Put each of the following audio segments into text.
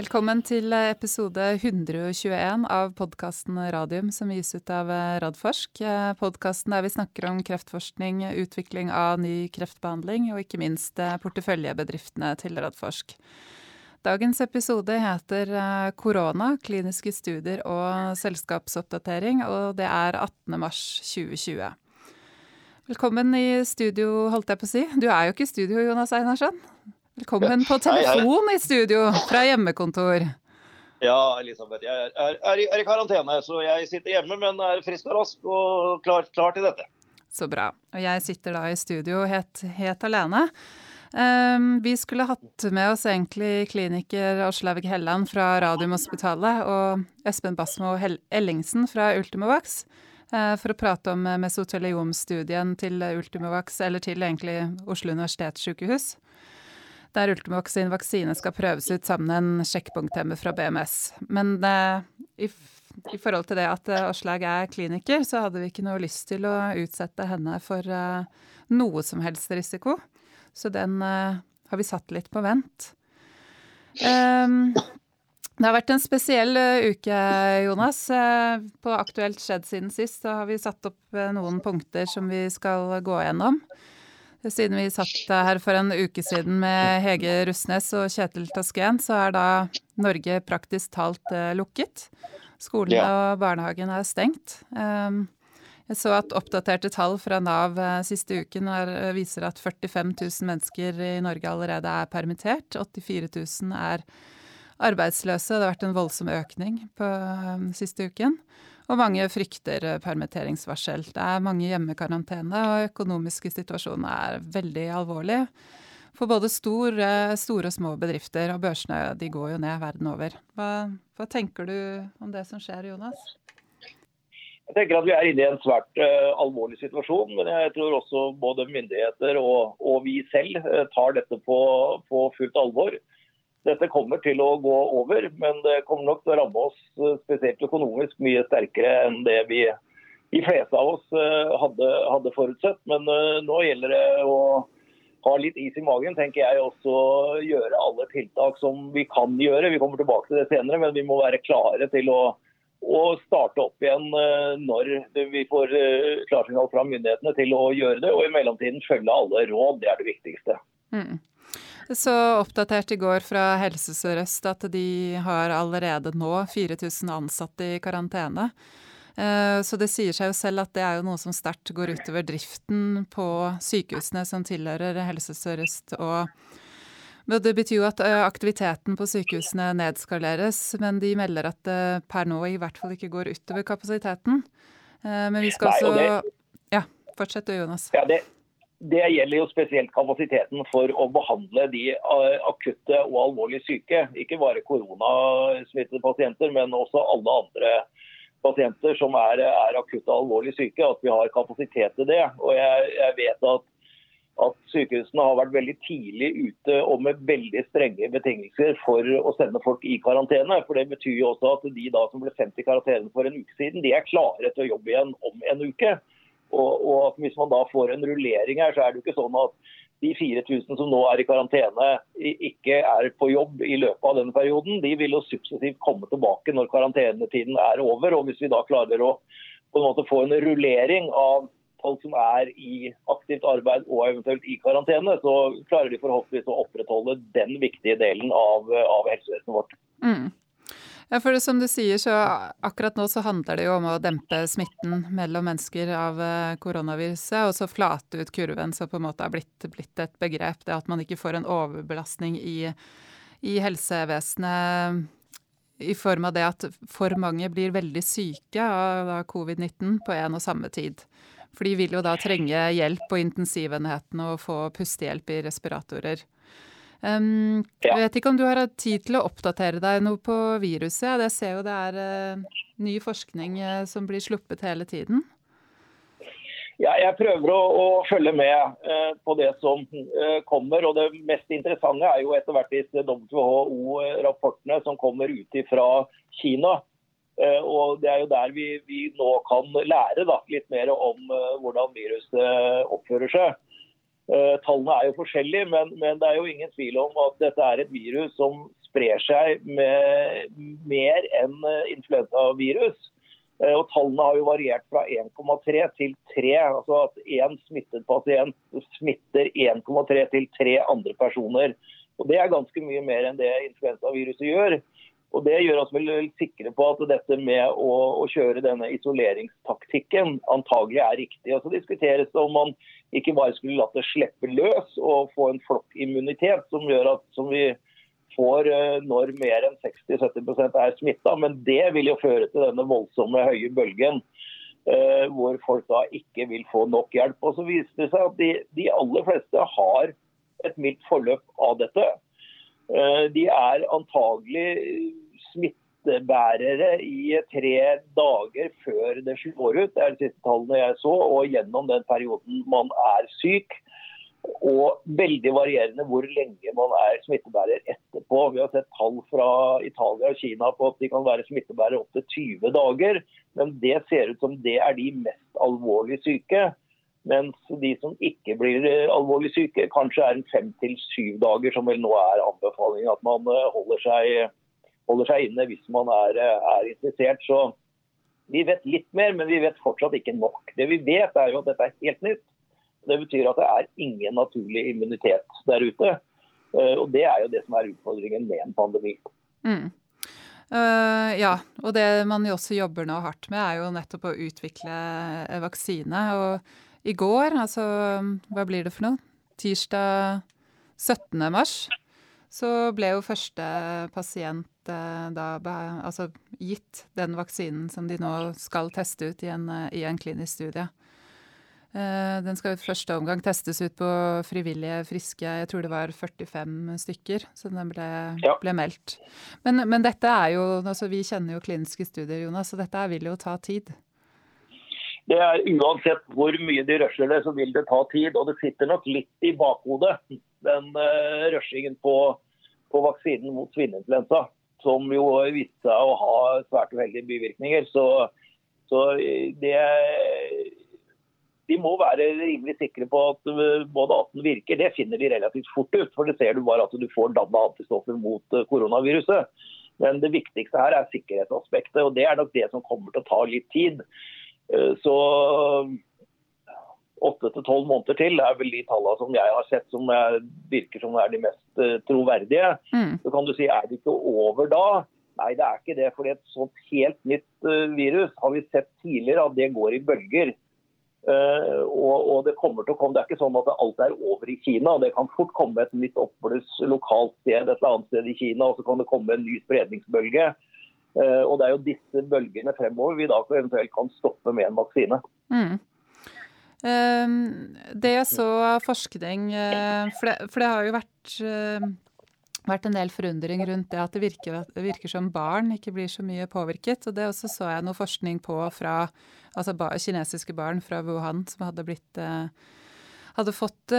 Velkommen til episode 121 av podkasten Radium, som gis ut av Radforsk. Podkasten der vi snakker om kreftforskning, utvikling av ny kreftbehandling og ikke minst porteføljebedriftene til Radforsk. Dagens episode heter Korona, kliniske studier og selskapsoppdatering, og det er 18. mars 2020. Velkommen i studio, holdt jeg på å si. Du er jo ikke i studio, Jonas Einarsson? Velkommen på telefon i studio fra hjemmekontor. Ja, Elisabeth. Jeg er, er, er, i karantene, så jeg sitter hjemme, men er frisk og rask og klar, klar til dette. Så bra. Og jeg sitter da i studio helt, helt alene. Um, vi skulle hatt med oss egentlig kliniker Aslaug Helland fra Radiumhospitalet og Espen Basmo Ellingsen fra Ultimovax uh, for å prate om mesoteliomstudien til Ultimovax, eller til egentlig Oslo universitetssykehus der Ultimovax sin vaksine skal prøves ut sammen med en sjekkpunkthemmer fra BMS. Men eh, i, i, forhold til det at eh, Aslaug er kliniker, så hadde vi ikke noe lyst til å utsette henne for eh, noe som helst risiko. Så den eh, har vi satt litt på vent. Um, det har vært en spesiell eh, uke, Jonas. Eh, på Aktuelt skjedd siden sist så har vi satt opp noen punkter som vi skal gå gjennom. Siden vi satt her for en uke siden med Hege Russnes og Kjetil Tasken, så er da Norge praktisk talt uh, lukket. Skolen ja. og barnehagen er stengt. Um, jeg så at oppdaterte tall fra Nav uh, siste uken uh, viser at 45 000 mennesker i Norge allerede er permittert. 84 000 er arbeidsløse. Det har vært en voldsom økning på siste uken. Og mange frykter eh, permitteringsvarsel. Det er mange hjemmekarantene, og økonomiske situasjoner er veldig alvorlige. For både store, store og små bedrifter, og børsene de går jo ned verden over. Hva, hva, tenker du om det som skjer, Jonas? Jeg tenker at Vi er inne i en svært uh, alvorlig situasjon, men jeg tror også både myndigheter og, og vi selv uh, tar dette på, på fullt alvor. Dette kommer til å gå over, men det kommer nok til å ramme oss eh, spesielt økonomisk mye sterkere enn det vi de fleste av oss eh, hadde, hadde forutsett. Men eh, nå gjelder det å ha litt is i magen, tenker jeg. Også gjøre alle tiltak som vi kan gjøre. Vi kommer tilbake til det senere, men vi må være klare til å, å starte opp igjen når vi får klarsignal fra myndighetene til å gjøre det. Og i mellomtiden følge alle råd. Det er det viktigste. Mm så oppdatert i går fra Helse Sør-Øst at de har allerede nå 4000 ansatte i karantene. Eh, så det sier seg jo selv at det er jo noe som sterkt går utover driften på sykehusene som tilhører Helse Sør-Øst. Og det betyr jo at eh, aktiviteten på sykehusene nedskaleres, men de melder at det per nå i hvert fall ikke går utover kapasiteten. Eh, men vi skal også Ja, fortsett du, Jonas. Ja, det, det gjelder jo spesielt kapasiteten for å behandle de eh, akutte og alvorlig syke. Ikke bare koronasmittede pasienter, men også alle andre pasienter som er, er akutte og alvorlig syke. At vi har kapasitet til det. Og jeg, jeg vet at, at, sykehusene har vært veldig tidlig ute og med veldig strenge betingelser for å sende folk i karantene. For Det betyr jo også at de da som ble sendt i karantene for en uke siden, de er klare til å jobbe igjen om en uke. Og, og Hvis man da får en rullering her, så er det jo ikke sånn at de 4000 som nå er i karantene, ikke er på jobb i løpet av denne perioden. De vil jo suksessivt komme tilbake når karantenetiden er over. og Hvis vi da klarer å på en måte få en rullering av folk som er i aktivt arbeid og eventuelt i karantene, så klarer de forhåpentligvis å opprettholde den viktige delen av, av helsevesenet vårt. Mm. Ja, for det, som du sier, så akkurat nå så handler det jo om å dempe smitten mellom mennesker av eh, koronaviruset, og så flate ut kurven, som på en måte har blitt, blitt et begrep. Det at man ikke får en overbelastning i, i helsevesenet i form av det at for mange blir veldig syke av covid-19 på en og samme tid. For de vil jo da trenge hjelp på intensivenheten og få pustehjelp i respiratorer. Um, ja. Jeg vet ikke om du har hatt tid til å oppdatere deg noe på viruset? Jeg ser jo det er uh, ny forskning uh, som blir sluppet hele tiden. Ja, jeg prøver å, å følge med uh, på det som kommer. og Det mest interessante er jo etter hvert disse WHO-rapportene som kommer ut fra Kina. og Det er jo der vi, vi nå kan lære da, litt mer om hvordan viruset oppfører seg. Eh, tallene er jo forskjellige, men, men, det er jo ingen tvil om at dette er et virus som sprer seg med mer enn influensavirus. Og Tallene har jo variert fra 1,3 til 3. Altså at én smittet pasient smitter 1,3 til 3 andre personer. Og Det er ganske mye mer enn det influensaviruset gjør. Og Det gjør oss vel sikre på at dette med å, å, kjøre denne isoleringstaktikken antagelig er riktig. Og Så diskuteres det om man ikke bare skulle latt det slippe løs og få en flokkimmunitet som gjør at som vi får eh, når mer enn 60-70% er smitta. Men det vil jo føre til denne voldsomme høye bølgen. Uh, hvor folk da ikke vil få nok hjelp. Og Så viser det seg at de, de aller fleste har et mildt forløp av dette. Uh, de er antagelig smittebærere i tre dager før det slår ut. Det er de siste tallene jeg så. Og gjennom den perioden man er syk. Og veldig varierende hvor lenge man er smittebærer etterpå. Vi har sett tall fra Italia og Kina på at de kan være smittebærere opptil 20 dager. Men det ser ut som det er de mest alvorlig syke. Mens de som ikke blir alvorlig syke, kanskje er en fem til syv dager, som vel nå er anbefalingen. At man eh, holder seg holder seg inne hvis man er, er interessert. Så vi vet litt mer, men vi vet fortsatt ikke nok. Det vi vet er jo at dette er helt nytt. Det betyr at det er ingen naturlig immunitet der ute. Eh, og Det er jo det som er utfordringen med en pandemi. Mm. Uh, ja, og det man jo også jobber nå hardt med, er jo nettopp å utvikle vaksine. Og i går, altså hva blir det for noe? Tirsdag 17. mars, så ble jo første pasient Eh, da altså gitt den vaksinen som de nå skal teste ut i en, eh, i en klinisk studie. Eh, den skal i første omgang testes ut på frivillige, friske Jeg tror det var 45 stykker så den ble, ja. ble meldt. Men, men, dette er jo altså Vi kjenner jo kliniske studier, Jonas, så dette vil jo ta tid. Det er Uansett hvor mye de rusher det, så vil det ta tid. Og det sitter nok litt i bakhodet, den uh, rushingen på, på vaksinen mot svineinfluensa som jo viste seg å ha svært uheldige bivirkninger. Så, så det De må være rimelig sikre på at både at den virker. Det finner de relativt fort ut. For det ser du bare at du får danna antistoffer mot eh, koronaviruset. Men det viktigste her er sikkerhetsaspektet, og det er nok det som kommer til å ta litt tid. Eh, så åtte til tolv måneder til er vel de tallene som jeg har sett som er, virker som er de mest uh, troverdige. Mm. Så kan du si er det ikke over da? Nei, det er ikke det. For et sånt helt nytt virus har vi sett tidligere at det går i bølger. Uh, og, og, Det kommer til å komme, det er ikke sånn at alt er over i Kina. Det kan fort komme et nytt oppbluss lokalt sted et eller annet sted i Kina, og så kan det komme en ny spredningsbølge. Og Det er jo disse bølgene fremover vi da eventuelt kan stoppe med en vaksine. Mm. Ehm, det jeg så av forskning eh, for det, for det, har jo vært, eh, vært en del forundring rundt det at det virker, virker, som barn ikke blir så mye påvirket. Og det også så jeg noe forskning på fra altså kinesiske barn fra Wuhan som hadde blitt eh, hadde fått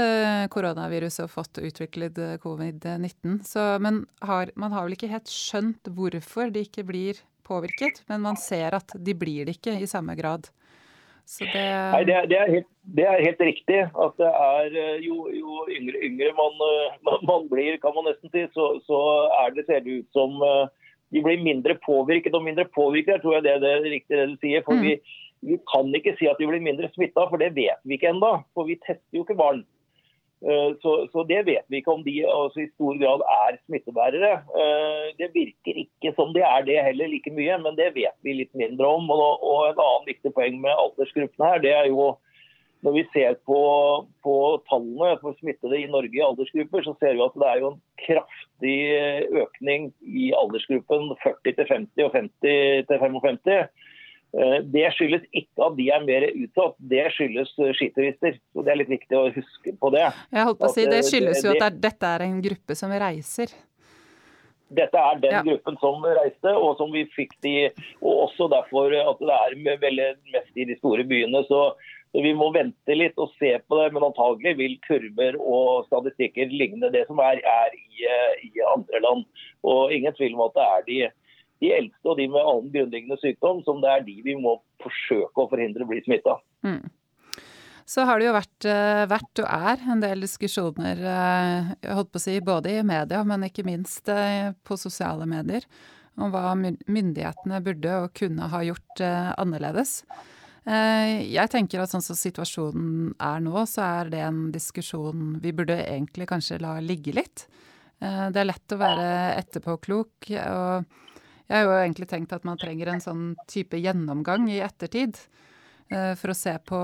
koronaviruset og fått utviklet covid-19. Men har, man har vel ikke helt skjønt hvorfor de ikke blir påvirket, men man ser at de blir det ikke i samme grad. Det... Nei, det, det, er helt, det, er helt, riktig. at det er eh, Jo, jo yngre, yngre man, eh, man, man, blir, kan man nesten si, så, så det, ser det ut som eh, de blir mindre påvirket. Og mindre påvirket tror jeg det, det riktige det du sier. for mm. vi, vi, kan ikke si at de blir mindre smitta, for det vet vi ikke ennå. For vi tester jo ikke barn. Eh, så, så, det vet vi ikke om de altså, i stor grad er smittebærere. Eh, det virker ikke som de er det heller like mye, men det vet vi litt mindre om. Og, og En annen viktig poeng med aldersgruppene her, det er jo når vi ser på, på tallene for smittede i Norge i aldersgrupper, så ser vi at det er jo en kraftig økning i aldersgruppen 40 til 50 og 50 til 55. Eh, det skyldes ikke at de er mer utsatt, det skyldes eh, skiturister. Så Det er litt viktig å huske på det. Jeg holdt på å si, Det eh, skyldes jo at dette er en gruppe som reiser. Dette er den ja. gruppen som reiste, og som vi fikk de, og også derfor at det er veldig mest i de store byene. Så vi må vente litt og se på det, men antagelig vil kurver og statistikker ligne det som er, er i, i andre land. Og ingen tvil om at det er de de eldste og de med annen grunnleggende sykdom, som det er de vi må forsøke å forhindre å bli smitta. Mm. så har det jo vært, eh, vært, og er en del diskusjoner, eh, si, både i media, men ikke minst eh, på sosiale medier, om hva myndighetene burde og kunne ha gjort annerledes. Jeg tenker at sånn som situasjonen er nå, så er det en diskusjon vi burde egentlig kanskje la ligge litt. Det er lett å være etterpåklok, og jeg har jo egentlig tenkt at man trenger en sånn type gjennomgang i ettertid. Eh, for å se på,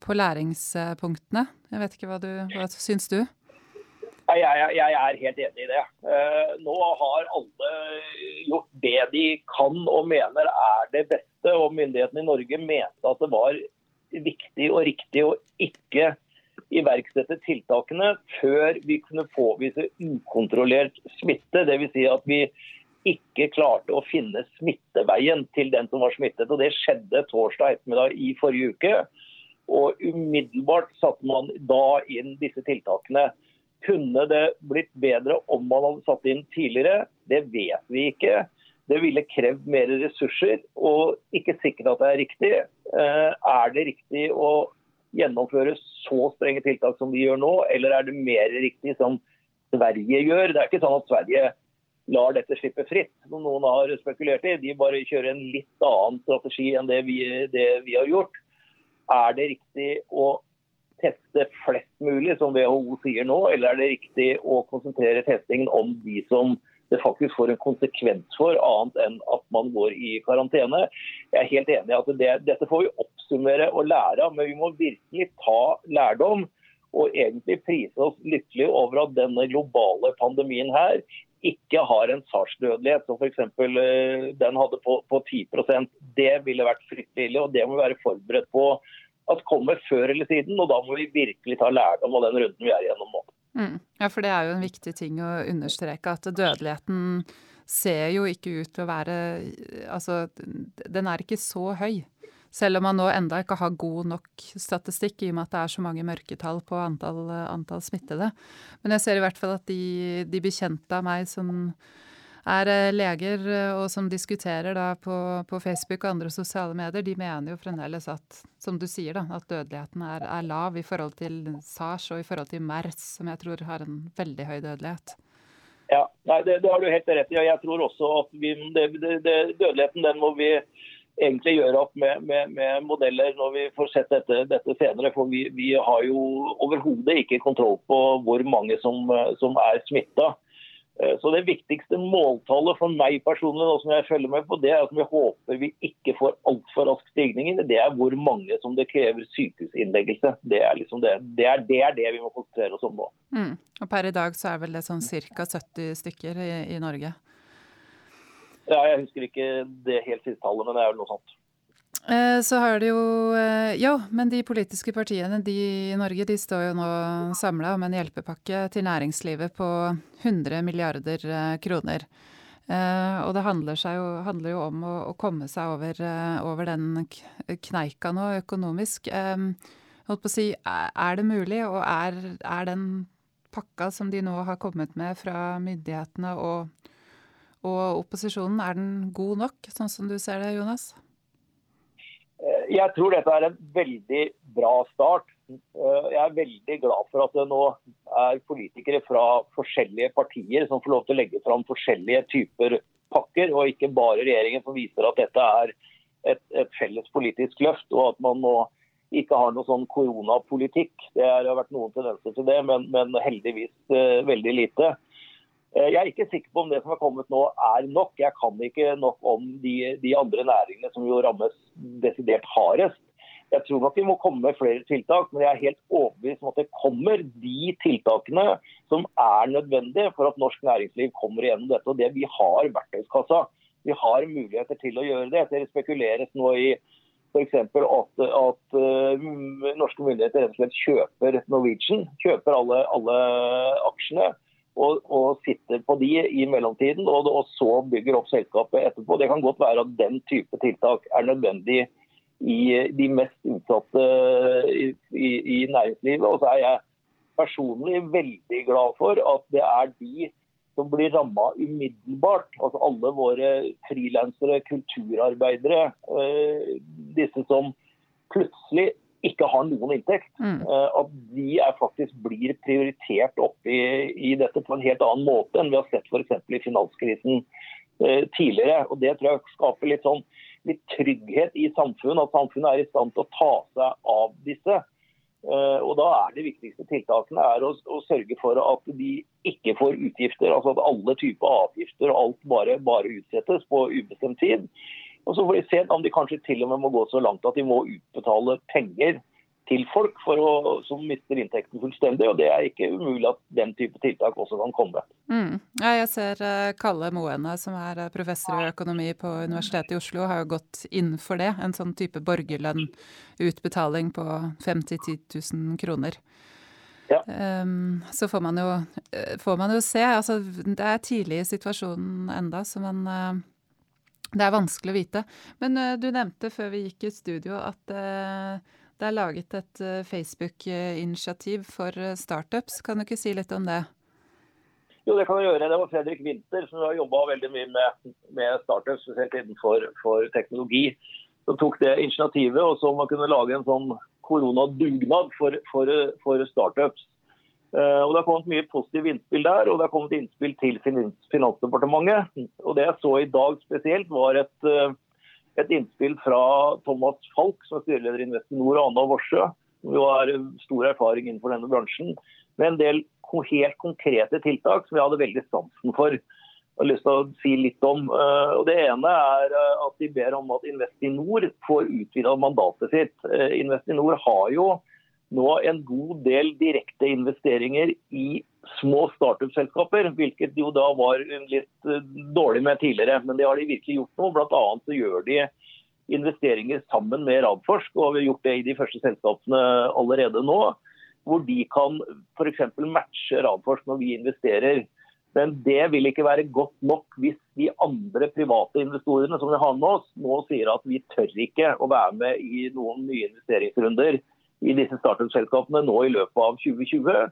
på læringspunktene. Jeg vet ikke hva du hva syns du? Jeg, jeg, jeg, er helt enig i det. Eh, nå har alle gjort det de kan og mener er det beste. Og myndighetene i Norge mente at det var viktig og riktig å ikke iverksette tiltakene før vi kunne påvise ukontrollert smitte. Dvs. Si at vi ikke klarte å finne smitteveien til den som var smittet. og Det skjedde torsdag ettermiddag i forrige uke. Og Umiddelbart satte man da inn disse tiltakene. Kunne det blitt bedre om man hadde satt inn tidligere? Det vet vi ikke. Det ville krevd mer ressurser, og ikke sikkert at det er riktig. Eh, er det riktig å gjennomføre så strenge tiltak som vi gjør nå, eller er det mer riktig som Sverige gjør? Det er ikke sånn at Sverige lar dette slippe fritt, som noen har spekulert i. De bare kjører en litt annen strategi enn det vi, det vi har gjort. Er det riktig å teste flest mulig, som WHO sier nå, eller er det riktig å konsentrere testingen om de som det faktisk får en konsekvens for, annet enn at man går i karantene. Jeg er helt enig i at det, dette får vi oppsummere og lære av, men vi må virkelig ta lærdom og egentlig prise oss lykkelige over at denne globale pandemien her ikke har en SARS-dødelighet som f.eks. Eh, den hadde på, på 10% Det ville vært fryktelig ille, og det må vi være forberedt på at kommer før eller siden. og Da må vi virkelig ta lærdom av den runden vi er igjennom nå. Mm. Ja, for det er jo en viktig ting å understreke at dødeligheten ser jo ikke ut til å være Altså, den er ikke så høy. Selv om man nå enda ikke har god nok statistikk, i og med at det er så mange mørketall på antall, antall smittede. Men jeg ser i hvert fall at de, de bekjente av meg som er eh, leger eh, og som diskuterer da på, på, Facebook og andre sosiale medier, de mener jo fremdeles at, som du sier, da, at dødeligheten er, er, lav i forhold til SARS og i forhold til MERS, som jeg tror har en veldig høy dødelighet. Ja, nei, det, det har du helt rett i. Jeg tror også at vi, det, dødeligheten den må vi egentlig gjøre opp med, med, med, modeller når vi får sett dette, dette senere. For vi, vi har jo overhodet ikke kontroll på hvor mange som, som er smitta. Eh, så Det viktigste måltallet for meg personlig nå som jeg følger med på, det er at vi håper vi ikke får altfor rask stigning. Det er hvor mange som det krever sykehusinnleggelse. Det er, liksom det. Det, er, det, er det vi må konsentrere oss om nå. Mm. Og Per i dag så er vel det sånn ca. 70 stykker i, i Norge? Ja, Jeg husker ikke det helt siste tallet, men det er vel noe sånt. Eh, så har det jo Jo, Ja, men de politiske partiene de i Norge de står jo nå samla om en hjelpepakke til næringslivet på 100 milliarder eh, kroner. Og det handler, jo, handler jo, om å, å, komme seg over, over den kneika nå økonomisk. Holdt på å si, er det mulig, og er, er den pakka som de nå har kommet med fra myndighetene og og opposisjonen, er den god nok, sånn som du ser det, Jonas? Eh, jeg tror dette er en veldig bra start. Eh, jeg er veldig glad for at det nå er politikere fra forskjellige partier som får lov til å legge fram forskjellige typer pakker, og ikke bare regjeringen som viser at dette er et, et felles politisk løft, og at man nå ikke har noe sånn koronapolitikk. Det har vært noen tendenser til det, men, men heldigvis uh, veldig lite. Eh, jeg er ikke sikker på om det som er kommet nå er nok. Jeg kan ikke nok om de, de andre næringene som jo rammes desidert hardest. Jeg tror nok vi må komme med flere tiltak, men jeg er helt overbevist om at det kommer de tiltakene som er nødvendige for at norsk næringsliv kommer igjennom dette. Og det Vi har verktøyskassa. Vi har muligheter til å gjøre det. Det spekuleres nå i f.eks. At, at uh, norske myndigheter rett og slett kjøper Norwegian. Kjøper alle, alle aksjene og, og sitter på de i mellomtiden, og, og, så bygger opp selskapet etterpå. Det kan godt være at den type tiltak er nødvendig i de mest utsatte i, i, i næringslivet. Og så er jeg personlig veldig glad for at det er de som blir ramma umiddelbart. Altså alle våre frilansere, kulturarbeidere. Øh, disse som plutselig ikke har noen inntekt. Mm. At de er faktisk blir prioritert opp i, i, dette på en helt annen måte enn vi har sett f.eks. i finanskrisen tidligere. Og Det tror jeg skaper litt, sånn, litt trygghet i samfunnet, at samfunnet er i stand til å ta seg av disse. Eh, og da er De viktigste tiltakene er å, å, sørge for at de ikke får utgifter. altså At alle typer avgifter og alt bare, bare utsettes på ubestemt tid. Og Så får de se om de kanskje til og med må gå så langt at de må utbetale penger til folk å, som mister inntekten fullstendig. og Det er ikke umulig at den type tiltak også kan komme. Mm. Ja, jeg ser uh, Kalle Moene, som er uh, professor i økonomi på Universitetet i Oslo, har jo gått inn for det. En sånn type borgerlønnutbetaling på 5 10 000 kroner. Ja. Um, så får man, jo, uh, får man jo se. Altså, det er tidlig i situasjonen enda, så man det er vanskelig å vite. Men du nevnte før vi gikk i studio at det er laget et uh, Facebook-initiativ for startups. Kan du ikke si litt om det? Jo, det kan jeg gjøre. Det var Fredrik Winther som har jobba veldig mye med, med, startups, spesielt innenfor for teknologi. Som tok det initiativet, og så man kunne lage en sånn koronadugnad for, for, for startups. Uh, og Det har kommet mye positive innspill der, og det har kommet innspill til Finansdepartementet. Og Det jeg så i dag spesielt, var et uh, et innspill fra Thomas Falk, som er styreleder i Investinor, og Anna Worsø, som jo har stor erfaring innenfor denne bransjen, med en del helt konkrete tiltak som jeg hadde veldig sansen for. Jeg har lyst til å si litt om. Eh, og Det ene er eh, at de ber om at Investinor får utvida mandatet sitt. Eh, Investinor har jo nå en god del direkte investeringer i små startup-selskaper, hvilket jo da var litt eh, dårlig med tidligere. Men det har de virkelig gjort nå. Blant annet så gjør de investeringer sammen med Radforsk, og vi har gjort det i de første selskapene allerede nå. Hvor de kan f.eks. matche Radforsk når vi investerer. Men det vil ikke være godt nok hvis de andre private investorene som vi har med oss, nå sier at vi tør ikke å være med i noen nye investeringsrunder i disse startup-selskapene nå i løpet av 2020.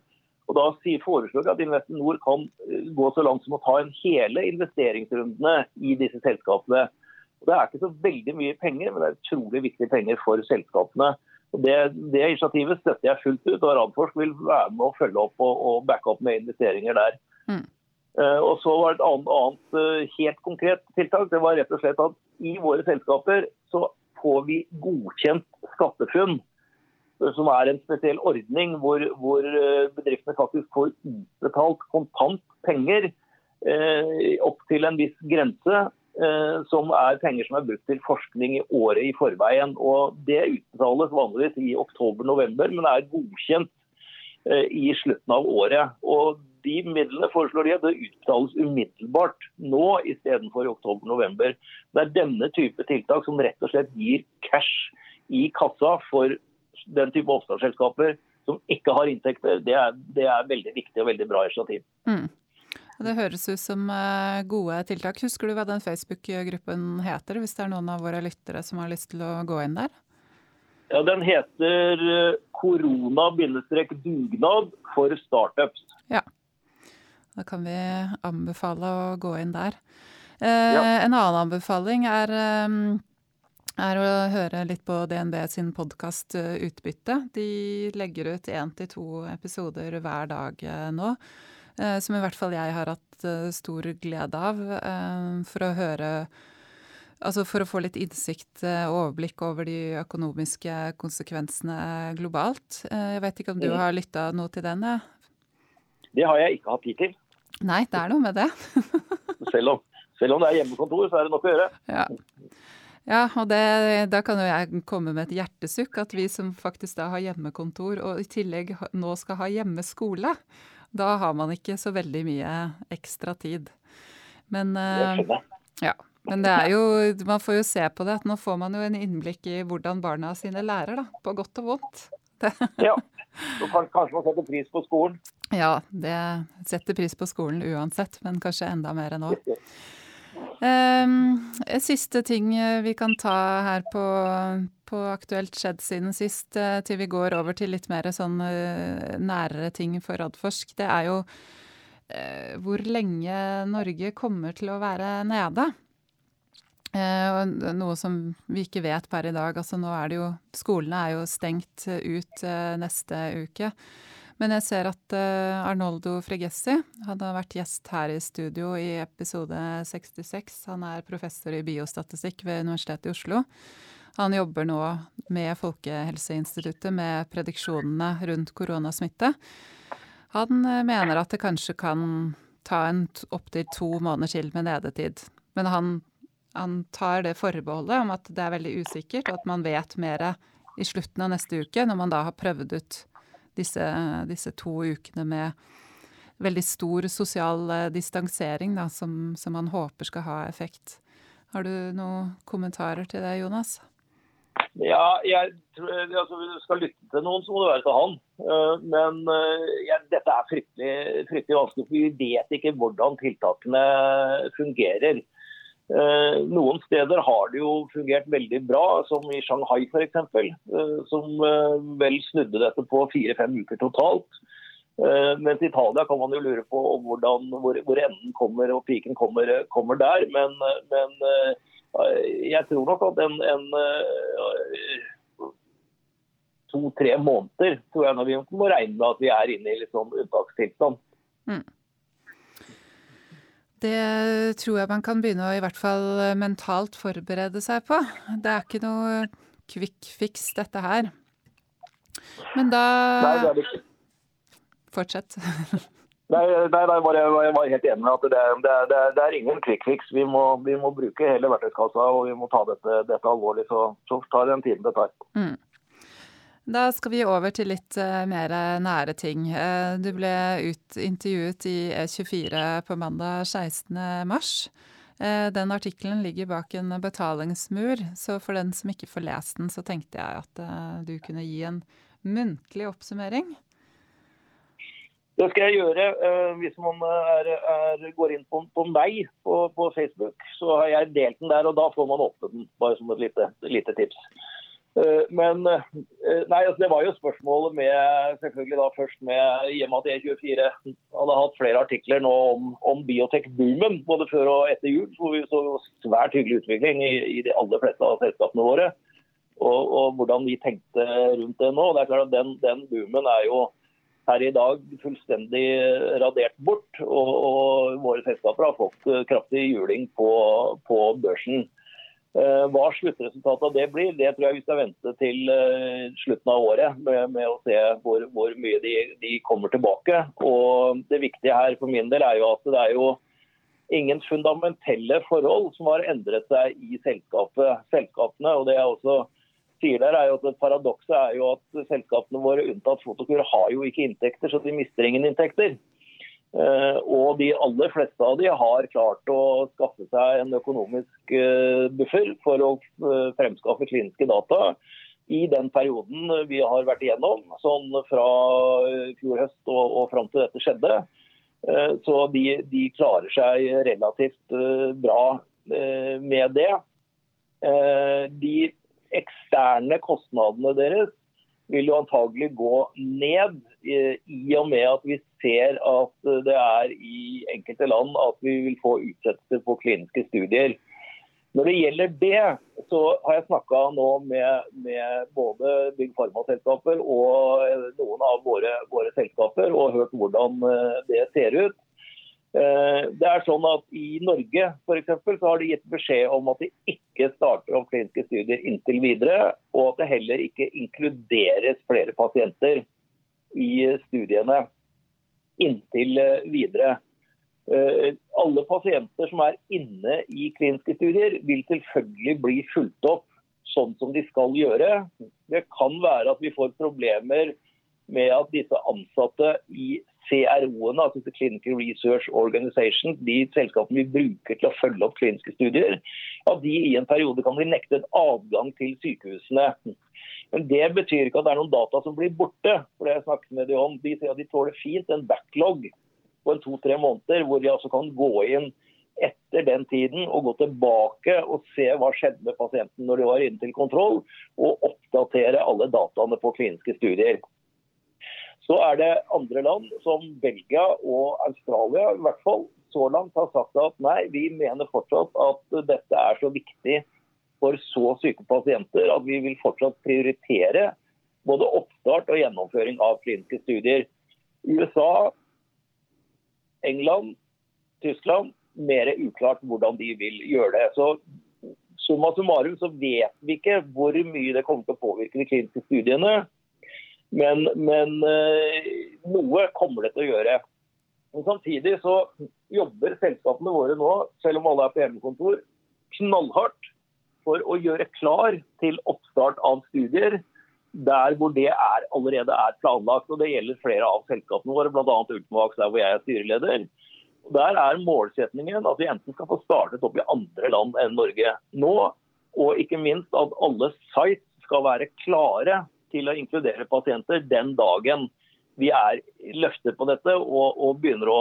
Og Da foreslår vi at Investinor kan eh, gå så langt som å ta en hele investeringsrundene i disse selskapene. Og det er ikke så veldig mye penger, men det er utrolig viktige penger for selskapene. Og det, det, initiativet støtter jeg fullt ut, og Radforsk vil være med å følge opp og, og backe opp med investeringer der. Mm. Uh, og så var det Et annet, annet uh, helt konkret tiltak det var rett og slett at i våre selskaper så får vi godkjent skattefunn som er en spesiell ordning hvor, hvor eh, bedriftene faktisk får utbetalt kontant penger eh, opp til en viss grense, eh, som er penger som er brukt til forskning i året i forveien. Og Det utbetales vanligvis i oktober-november, men er godkjent eh, i slutten av året. Og De midlene foreslår de at det utbetales umiddelbart nå istedenfor i oktober-november. Det er denne type tiltak som rett og slett gir cash i kassa for den type oppstartsselskaper som ikke har inntekter, det er, det er veldig viktig og veldig bra initiativ. Mm. Det høres ut som eh, gode tiltak. Husker du hva den Facebook-gruppen heter, hvis det er noen av våre lyttere som har lyst til å gå inn der? Ja, Den heter eh, korona-dugnad for startups. Ja. Da kan vi anbefale å gå inn der. Eh, ja. En annen anbefaling er eh, er å høre litt på DNB sin podkast eh, Utbytte. De legger ut én til to episoder hver dag eh, nå. Eh, som i hvert fall jeg har hatt stor glede av. For å høre Altså for å få litt innsikt og overblikk over de økonomiske konsekvensene globalt. Jeg vet ikke om du mm. har lytta noe til den? Det har jeg ikke hatt tid til. Nei, det er noe med det. selv, om, selv om det er hjemmekontor, så er det nok å gjøre. Ja. Ja, og det, da kan jo jeg komme med et hjertesukk. At vi som faktisk da har hjemmekontor og i tillegg nå skal ha hjemmeskole, da har man ikke så veldig mye ekstra tid. Men, eh, ja, men det er jo Man får jo se på det at nå får man jo en innblikk i hvordan barna sine lærer, da. På godt og vondt. ja. Så kanskje man setter pris på skolen? Ja, det setter pris på skolen uansett, men kanskje enda mer nå. Um, siste ting eh, vi kan ta her på, på Aktuelt skjedd siden sist, uh, til vi går over til litt mer sånn uh, nærere ting for Radforsk, det er jo uh, hvor lenge Norge kommer til å være nede. Noe som vi ikke vet per i dag. Altså nå er det jo Skolene er jo stengt ut neste uke. Men jeg ser at Arnoldo Fregessi har vært gjest her i studio i episode 66. Han er professor i biostatistikk ved Universitetet i Oslo. Han jobber nå med Folkehelseinstituttet med prediksjonene rundt koronasmitte. Han eh, mener at det kanskje kan ta en opptil to måneder til med nedetid. Men han, han, tar det forbeholdet om at det er veldig usikkert, og at man vet mer i slutten av neste uke, når man da har prøvd ut disse, disse to ukene med veldig stor sosial eh, distansering, da, som, som han håper skal ha effekt. Har du noen kommentarer til det, Jonas? Ja, jeg tror, altså, Hvis du skal lytte til noen, så må det være til han. Uh, men uh, ja, dette er fryktelig, fryktelig, vanskelig, for vi vet ikke hvordan tiltakene fungerer. Uh, noen steder har det jo fungert veldig bra, som i Shanghai f.eks. Uh, som vel snudde dette på fire-fem uker totalt. mens i Italia kan man jo lure på hvordan, hvor, hvor enden kommer og piken kommer, kommer der. Men, men jeg tror nok at en, en eh, to-tre måneder tror jeg når vi må regne med at vi er inne i litt sånn unntakstilstand. Mm. Det tror jeg man kan begynne å i hvert fall mentalt forberede seg på. Det er ikke noe quick fix, dette her. Men da Nei, det er det ikke. Fortsett. Nei, nei, nei bare, jeg, var helt enig med at det, det, det, det er ingen quick fix. Vi må, vi må, bruke hele verktøykassa og vi må ta dette, dette alvorlig. Så, så tar det den tiden det tar. Mm. Da skal vi over til litt uh, mer nære ting. Uh, du ble ut, intervjuet i E24 på mandag 16.3. Uh, den artikkelen ligger bak en betalingsmur, så for den som ikke får lest den, så tenkte jeg at du kunne gi en muntlig oppsummering. Det skal jeg gjøre. Eh, hvis man er, er, går inn på, på meg på, på, Facebook, så har jeg delt den der, og da får man åpne den. Bare som et lite, lite tips. Eh, men eh, nei, altså det var jo spørsmålet med selvfølgelig da først med I og med at E24 hadde hatt flere artikler nå om, om biotek-boomen både før og etter jul, hvor vi så svært hyggelig utvikling i, i de aller fleste av selskapene våre. Og, og, hvordan vi tenkte rundt det nå. Det er klart at Den, den boomen er jo her i dag fullstendig radert bort. Og, og våre selskaper har fått eh, kraftig juling på, på børsen. Eh, hva sluttresultatet av det blir, det tror jeg vi skal vente til eh, slutten av året med, med å se hvor, hvor mye de, de, kommer tilbake. Og Det viktige her for min del er jo at det er jo ingen fundamentelle forhold som har endret seg i selskapene. og det er også sier der, er jo at Paradokset er jo at selskapene våre unntatt Fotokur har jo ikke inntekter, så de mister ingen inntekter. Uh, og de aller fleste av de har klart å skaffe seg en økonomisk uh, buffer for å uh, fremskaffe kliniske data i den perioden vi har vært igjennom, sånn fra fjor høst og, og fram til dette skjedde. Så de, de, klarer seg relativt bra med det. De eksterne kostnadene deres vil jo antagelig gå ned, i og med at vi ser at det er i enkelte land at vi vil få utsettelser på kliniske studier. Når det gjelder det, så har jeg snakka nå med, med, både Bygg Pharma-selskaper og noen av våre, våre selskaper og hørt hvordan eh, det ser ut. Eh, det er sånn at I Norge for eksempel, så har de gitt beskjed om at de ikke starter opp kliniske studier inntil videre, og at det heller ikke inkluderes flere pasienter i studiene inntil eh, videre. Eh, alle pasienter som er inne i kliniske studier, vil selvfølgelig bli fulgt opp sånn som de skal gjøre. Det kan være at vi får problemer med at disse ansatte i CRO-ene, altså Clinical Research Organization, de selskapene vi bruker til å følge opp kliniske studier, at de i en periode kan bli nektet adgang til sykehusene. Men Det betyr ikke at det er noen data som blir borte. for det jeg snakket med De om. De sier at de tåler fint en backlog på en to-tre måneder, hvor de altså kan gå inn etter den tiden og gå tilbake og se hva skjedde med pasienten når de var inne til kontroll, og oppdatere alle dataene på kliniske studier. Så er det andre land, som Belgia og Australia i hvert fall, så langt har sagt at nei, vi mener fortsatt at dette er så viktig for så syke pasienter at vi vil fortsatt prioritere både oppstart og gjennomføring av kliniske studier. USA, England, Tyskland mer uklart hvordan de vil gjøre det. Så Summa summarum så vet vi ikke hvor mye det kommer til å påvirke de kliniske studiene. Men, men eh, noe kommer det til å gjøre. Men Samtidig så jobber selskapene våre nå, selv om alle er på hjemmekontor, knallhardt for å gjøre klar til oppstart av studier der hvor det er, allerede er planlagt. og Det gjelder flere av selskapene våre, bl.a. Ultimax, der hvor jeg er styreleder. Der er målsetningen at vi enten skal få startet opp i andre land enn Norge nå, og ikke minst at alle sites skal være klare til å inkludere pasienter den dagen vi er løfter på dette og, og begynner å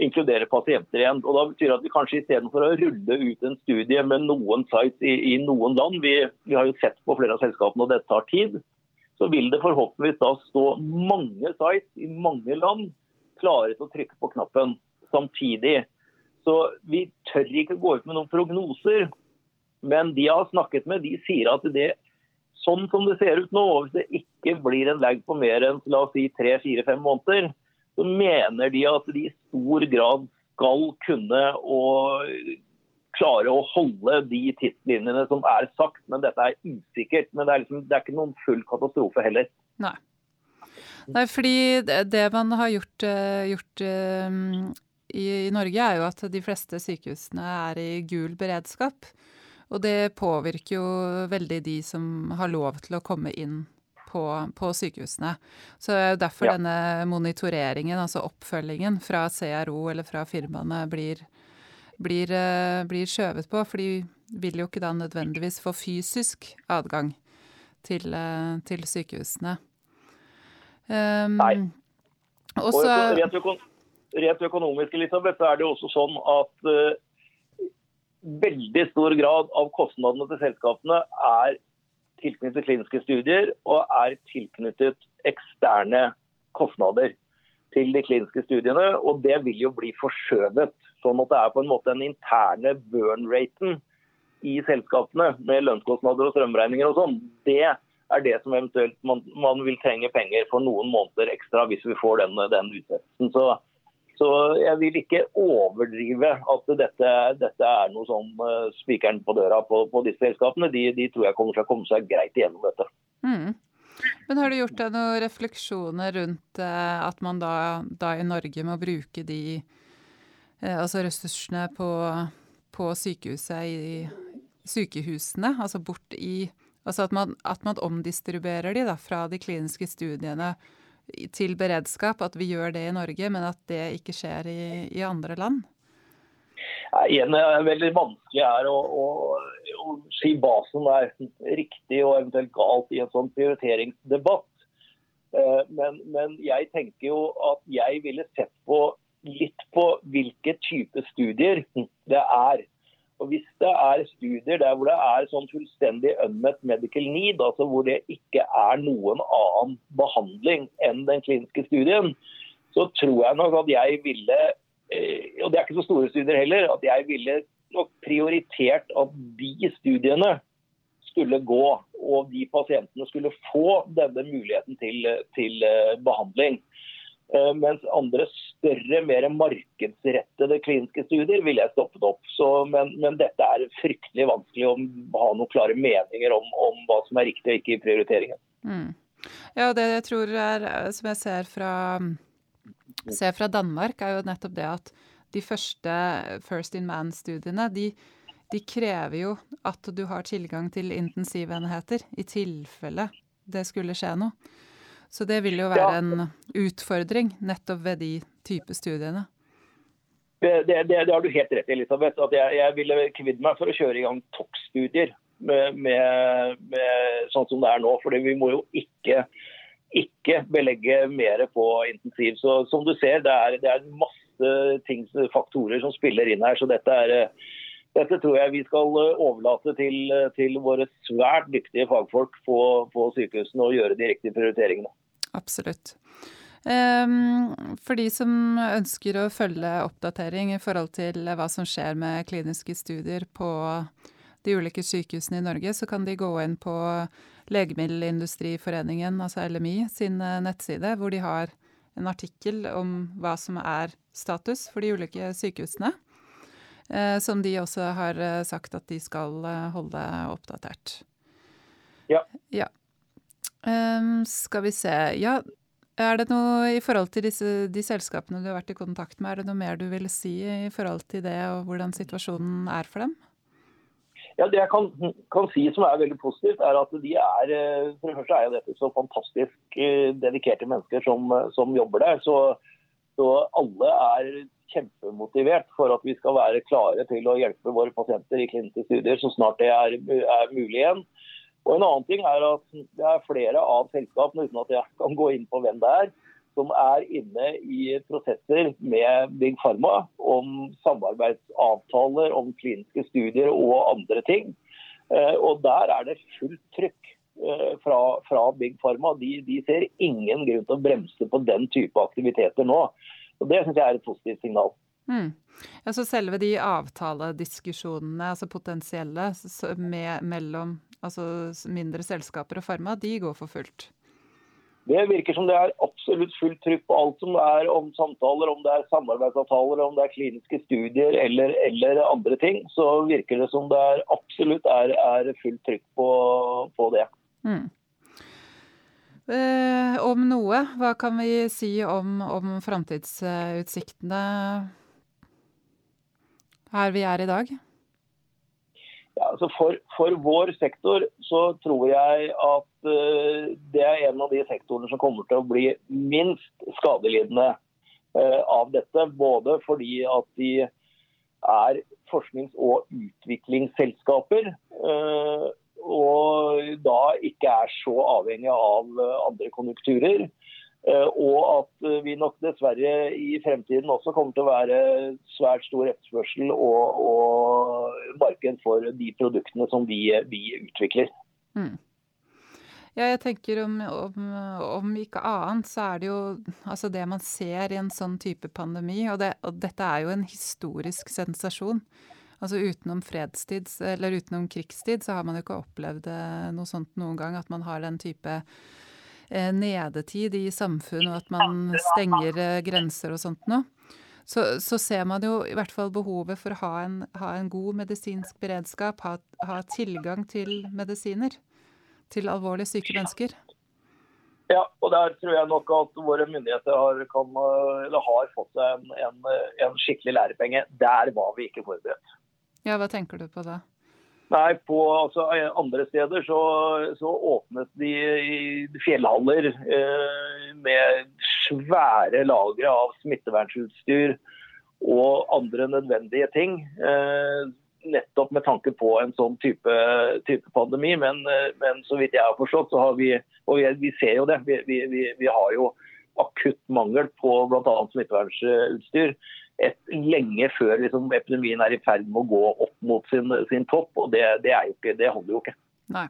inkludere pasienter igjen. Og da betyr det at vi kanskje Istedenfor å rulle ut en studie med noen sites i, i noen land, vi, vi, har jo sett på flere av selskapene og det tar tid, så vil det forhåpentligvis da stå mange sites i mange land klare til å trykke på knappen samtidig. Så vi tør ikke gå ut med noen prognoser. Men de jeg har snakket med, de sier at det sånn som det ser ut nå, hvis det ikke blir en lag på mer enn la oss si tre-fire-fem måneder, så mener de at de i stor grad skal kunne å klare å holde de tidslinjene som er sagt. Men dette er usikkert. Men det er, liksom, det er ikke noen full katastrofe heller. Nei. Nei, fordi det man har gjort, eh, gjort um, i, i, Norge, er jo at de fleste sykehusene er i gul beredskap. Og det påvirker jo veldig de som har lov til å komme inn på, på sykehusene. Så det er jo derfor ja. denne monitoreringen, altså oppfølgingen fra CRO eller fra firmaene, blir, blir, uh, blir skjøvet på. For de vil jo ikke da nødvendigvis få fysisk adgang til, uh, til sykehusene. Um, Nei. Også, og rent, økon rent økonomisk Elisabeth, så er det jo også sånn at uh, veldig stor grad av kostnadene til selskapene er tilknyttet kliniske studier og er tilknyttet eksterne kostnader til de kliniske studiene. Og det vil jo bli forskjøvet. Sånn at det er på en måte den interne burn-raten i selskapene med lønnskostnader og strømregninger og sånn. Det er det som eventuelt man, man, vil trenge penger for noen måneder ekstra hvis vi får den, den utsettelsen. Så så jeg vil ikke overdrive at dette, dette er noe som uh, spikeren på døra på, på disse selskapene. De, de, tror jeg kommer til å komme seg greit igjennom dette. Mm. Men har du gjort deg noen refleksjoner rundt uh, at man da, da, i Norge må bruke de uh, altså ressursene på, på i sykehusene, altså bort i Altså at man, at man omdistribuerer de da fra de kliniske studiene til beredskap, at vi gjør det i Norge, men at det ikke skjer i, i andre land? igjen er veldig vanskelig er å, å, å, si hva som er riktig og eventuelt galt i en sånn prioriteringsdebatt. Eh, men, men, jeg tenker jo at jeg ville sett på litt på hvilke type studier det er. Og Hvis det er studier der hvor det er sånn fullstendig unmet medical need, altså hvor det ikke er noen annen behandling enn den kliniske studien, så tror jeg nok at jeg ville, eh, og det er ikke så store studier heller, at jeg ville nok prioritert at de studiene skulle gå, og de pasientene skulle få denne muligheten til, til eh, behandling. Eh, mens andre større, mer markedsrettede kliniske studier ville jeg stoppet opp. Så, men, men, dette er fryktelig vanskelig å ha noen klare meninger om, om hva som er riktig og ikke i prioriteringen. Mm. Ja, det jeg tror er, som jeg ser fra, ser fra, Danmark, er jo nettopp det at de første First in Man-studiene, de, de krever jo at du har tilgang til intensivenheter i tilfelle det skulle skje noe. Så det vil jo være ja. en utfordring nettopp ved de type studiene. Det, det, det, det, har du helt rett i, Elisabeth. At jeg, jeg ville kvidd meg for å kjøre i gang toppstudier med, med, med, sånn som det er nå. For vi må jo ikke, ikke belegge mer på intensiv. Så som du ser, det er, det er masse ting, faktorer som spiller inn her. Så dette er dette tror jeg vi skal overlate til, til våre svært dyktige fagfolk på, på sykehusene å gjøre de riktige prioriteringene. Absolutt. Um, for de som ønsker å følge oppdatering i forhold til hva som skjer med kliniske studier på de ulike sykehusene i Norge, så kan de gå inn på Legemiddelindustriforeningen, altså LMI, sin eh, nettside, hvor de har en artikkel om hva som er status for de ulike sykehusene. Eh, som de også har eh, sagt at de skal holde oppdatert. Ja. ja. Um, skal vi se Ja, er det noe i forhold til disse, de selskapene du har vært i kontakt med, er det noe mer du vil si i forhold til det og hvordan situasjonen er for dem? Ja, Det jeg kan, kan si som er veldig positivt, er at de er For det første er jo dette så fantastisk eh, dedikerte mennesker som, som jobber der. Så, så, alle er kjempemotivert for at vi skal være klare til å hjelpe våre pasienter i kliniske studier så snart det er, er mulig igjen. Og En annen ting er at det er flere av selskapene, uten at jeg kan gå inn på hvem det er, som er inne i prosesser med Big Pharma om samarbeidsavtaler, om kliniske studier og andre ting. Eh, og Der er det fullt trykk eh, fra, fra Big Pharma. De, de, ser ingen grunn til å bremse på den type aktiviteter nå. Og Det syns jeg er et positivt signal. Mm. Ja, så selve de avtalediskusjonene, altså potensielle, med, mellom altså mindre selskaper og Pharma, de går for fullt? Det virker som det er absolutt fullt trykk på alt som er om samtaler, om det er samarbeidsavtaler, om det er kliniske studier eller, eller andre ting. Så virker det som det er absolutt er, er fullt trykk på, på det. Mm. Eh, om noe, hva kan vi si om, om framtidsutsiktene her vi er i dag? Ja, altså for, for, vår sektor så tror jeg at uh, det er en av de sektorene som kommer til å bli minst skadelidende uh, av dette. Både fordi at de er forsknings- og utviklingsselskaper. Uh, og da ikke er så avhengig av andre konjunkturer. Eh, og at eh, vi nok dessverre i fremtiden også kommer til å være svært stor etterspørsel og, og marked for de produktene som vi, vi utvikler. Mm. Ja, jeg tenker om, om, om, ikke annet, så er det jo altså det man ser i en sånn type pandemi, og, det, og dette er jo en historisk sensasjon. Altså utenom fredstid, eller utenom krigstid, så har man jo ikke opplevd eh, noe sånt noen gang. At man har den type nedetid i samfunnet, og at man stenger eh, grenser og sånt noe, så, så, ser man jo i hvert fall behovet for å ha en, ha en god medisinsk beredskap, ha, ha, tilgang til medisiner til alvorlig syke mennesker. Ja, og der tror jeg nok at våre myndigheter har, kan, har fått en, en, en, skikkelig lærepenge. Der var vi ikke forberedt. Ja, Hva tenker du på da? Nei, på altså, andre steder så, så, åpnet de fjellhaller eh, med svære lagre av smittevernutstyr og andre nødvendige ting. Eh, nettopp med tanke på en sånn type, type pandemi. Men, eh, men, så vidt jeg har forstått, så har vi Og vi, vi ser jo det. Vi, vi, vi har jo akutt mangel på bl.a. smittevernutstyr et, lenge før liksom, epidemien er i ferd med å gå opp mot sin, sin topp. og det, det, ikke, det, holder jo ikke. Nei.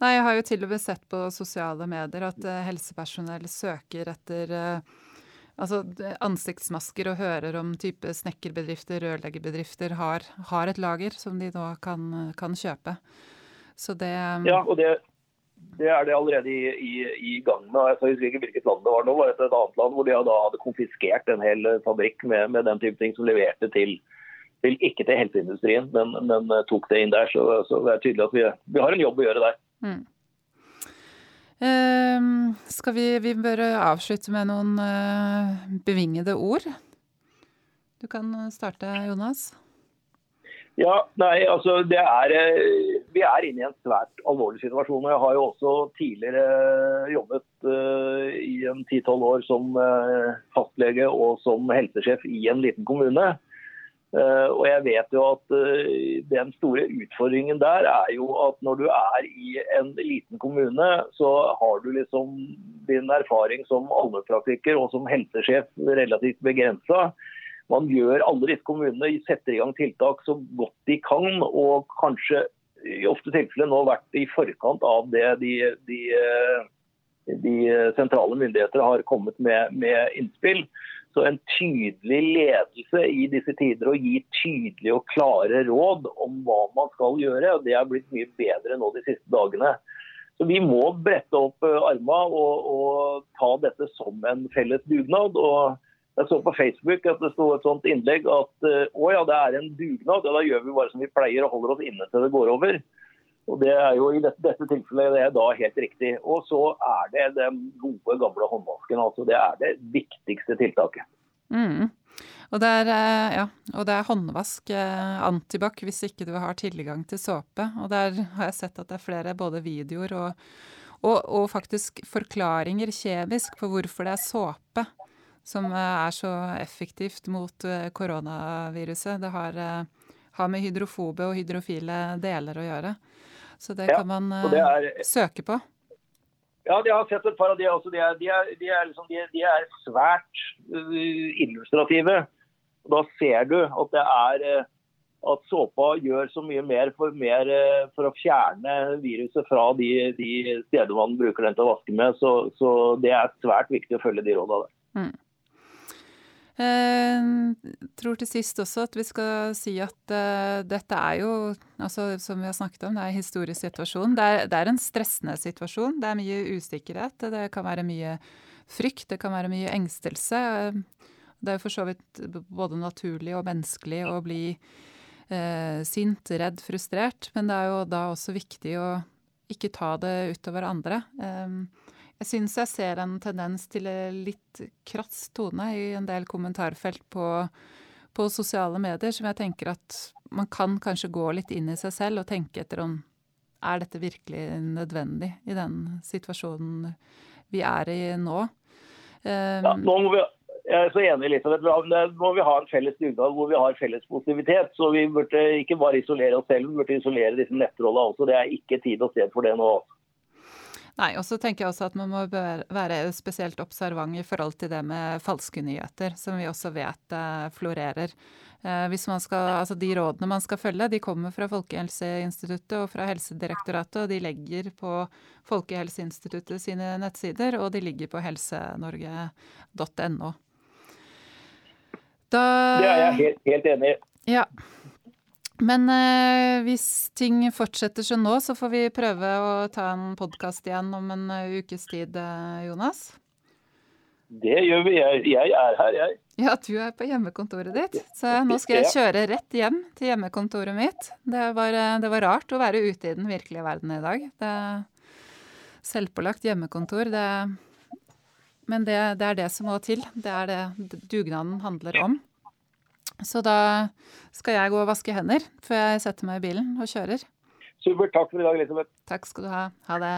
Nei. jeg har jo til og med sett på sosiale medier at uh, helsepersonell søker etter uh, altså, ansiktsmasker og hører om type snekkerbedrifter, rørleggerbedrifter har, har, et lager som de nå kan, kan kjøpe. Så det. Ja, og det, det er det allerede i, i, i gang med. Jeg husker ikke hvilket land det var nå. var Det et annet land hvor de da hadde konfiskert en hel fabrikk med, med den type ting som leverte til, til ikke til helseindustrien, men, men, tok det inn der. Så, så, det er tydelig at vi, vi har en jobb å gjøre der. Mm. Uh, skal vi, vi bør avslutte med noen uh, bevingede ord. Du kan starte, Jonas. Ja, nei, altså det er, eh, Vi er inne i en svært alvorlig situasjon. og Jeg har jo også tidligere eh, jobbet uh, i en ti-tolv år som uh, fastlege og som helsesjef i en liten kommune. Uh, og jeg vet jo at Den store utfordringen der er jo at når du er i en liten kommune, så har du liksom din erfaring som allmennpraktiker og som helsesjef relativt begrensa man gjør alle disse kommunene setter i gang tiltak så godt de kan, og kanskje i ofte tilfeller nå vært i forkant av det de, de, de sentrale myndigheter har kommet med, med innspill. Så en tydelig ledelse i disse tider og gi tydelige og klare råd om hva man skal gjøre. og Det er blitt mye bedre nå de siste dagene. Så Vi må brette opp armene og, og ta dette som en felles dugnad. og jeg så på Facebook at det sto et sånt innlegg at å ja, det er en dugnad. Ja, da gjør vi bare som vi pleier og holder oss inne til det går over. Og Det er jo i dette, dette tilfellet det er da helt riktig. Og så er det den gode, gamle håndvasken. altså Det er det viktigste tiltaket. Mm. Og, det er, ja, og det er håndvask, antibac, hvis ikke du har tilgang til såpe. Og der har jeg sett at det er flere både videoer og, og, og faktisk forklaringer kjemisk på hvorfor det er såpe som er så effektivt mot koronaviruset. Det har, har med hydrofobe og hydrofile deler å gjøre. Så det kan man det er, søke på. Ja, de har sett et par av de også. De er, de er, de er, liksom, de svært illustrative. Da ser du at det er at såpa gjør så mye mer for, mer for å fjerne viruset fra de, de steder man bruker den til å vaske med. Så, så det er svært viktig å følge de rådene der. Mm. Jeg eh, tror til sist også at vi skal si at uh, dette er jo, altså som vi har snakket om, det er en historisk situasjon. Det er, det er, en stressende situasjon. Det er mye usikkerhet. Det kan være mye frykt, det kan være mye engstelse. Det er for så vidt både naturlig og menneskelig å bli uh, sint, redd, frustrert. Men det er jo da også viktig å ikke ta det utover andre. Um, jeg syns jeg ser en tendens til litt krass tone i en del kommentarfelt på, på, sosiale medier, som jeg tenker at man kan kanskje gå litt inn i seg selv og tenke etter om er dette virkelig nødvendig i den situasjonen vi er i nå. Um, ja, nå må vi, jeg er så enig, Elisabeth. Nå må vi ha en felles dugnad hvor vi har felles positivitet. Så vi burde ikke bare isolere oss selv, vi burde isolere disse nettrollene også. Det er ikke tid og sted for det nå. Nei, og så tenker jeg også at man må være spesielt observant i forhold til det med falske nyheter, som vi også vet eh, florerer. Eh, hvis man skal, altså De rådene man skal følge, de kommer fra Folkehelseinstituttet og fra Helsedirektoratet, og de legger på Folkehelseinstituttet sine nettsider, og de ligger på helsenorge.no. Da Det er jeg helt, helt enig i. Ja. Men eh, hvis ting fortsetter som nå, så får vi prøve å ta en podkast igjen om en uh, ukes tid, eh, Jonas? Det gjør vi. Jeg, jeg, er her, jeg. Ja, du er på hjemmekontoret ditt. Så nå skal jeg kjøre rett hjem til hjemmekontoret mitt. Det var, eh, det var rart å være ute i den virkelige verden i dag. Det Selvpålagt hjemmekontor, det Men det, det er det som må til. Det er det dugnaden handler om. Så da skal jeg gå og vaske hender før jeg setter meg i bilen og kjører. Supert. Takk for i dag, Elisabeth. Takk skal du ha. Ha det.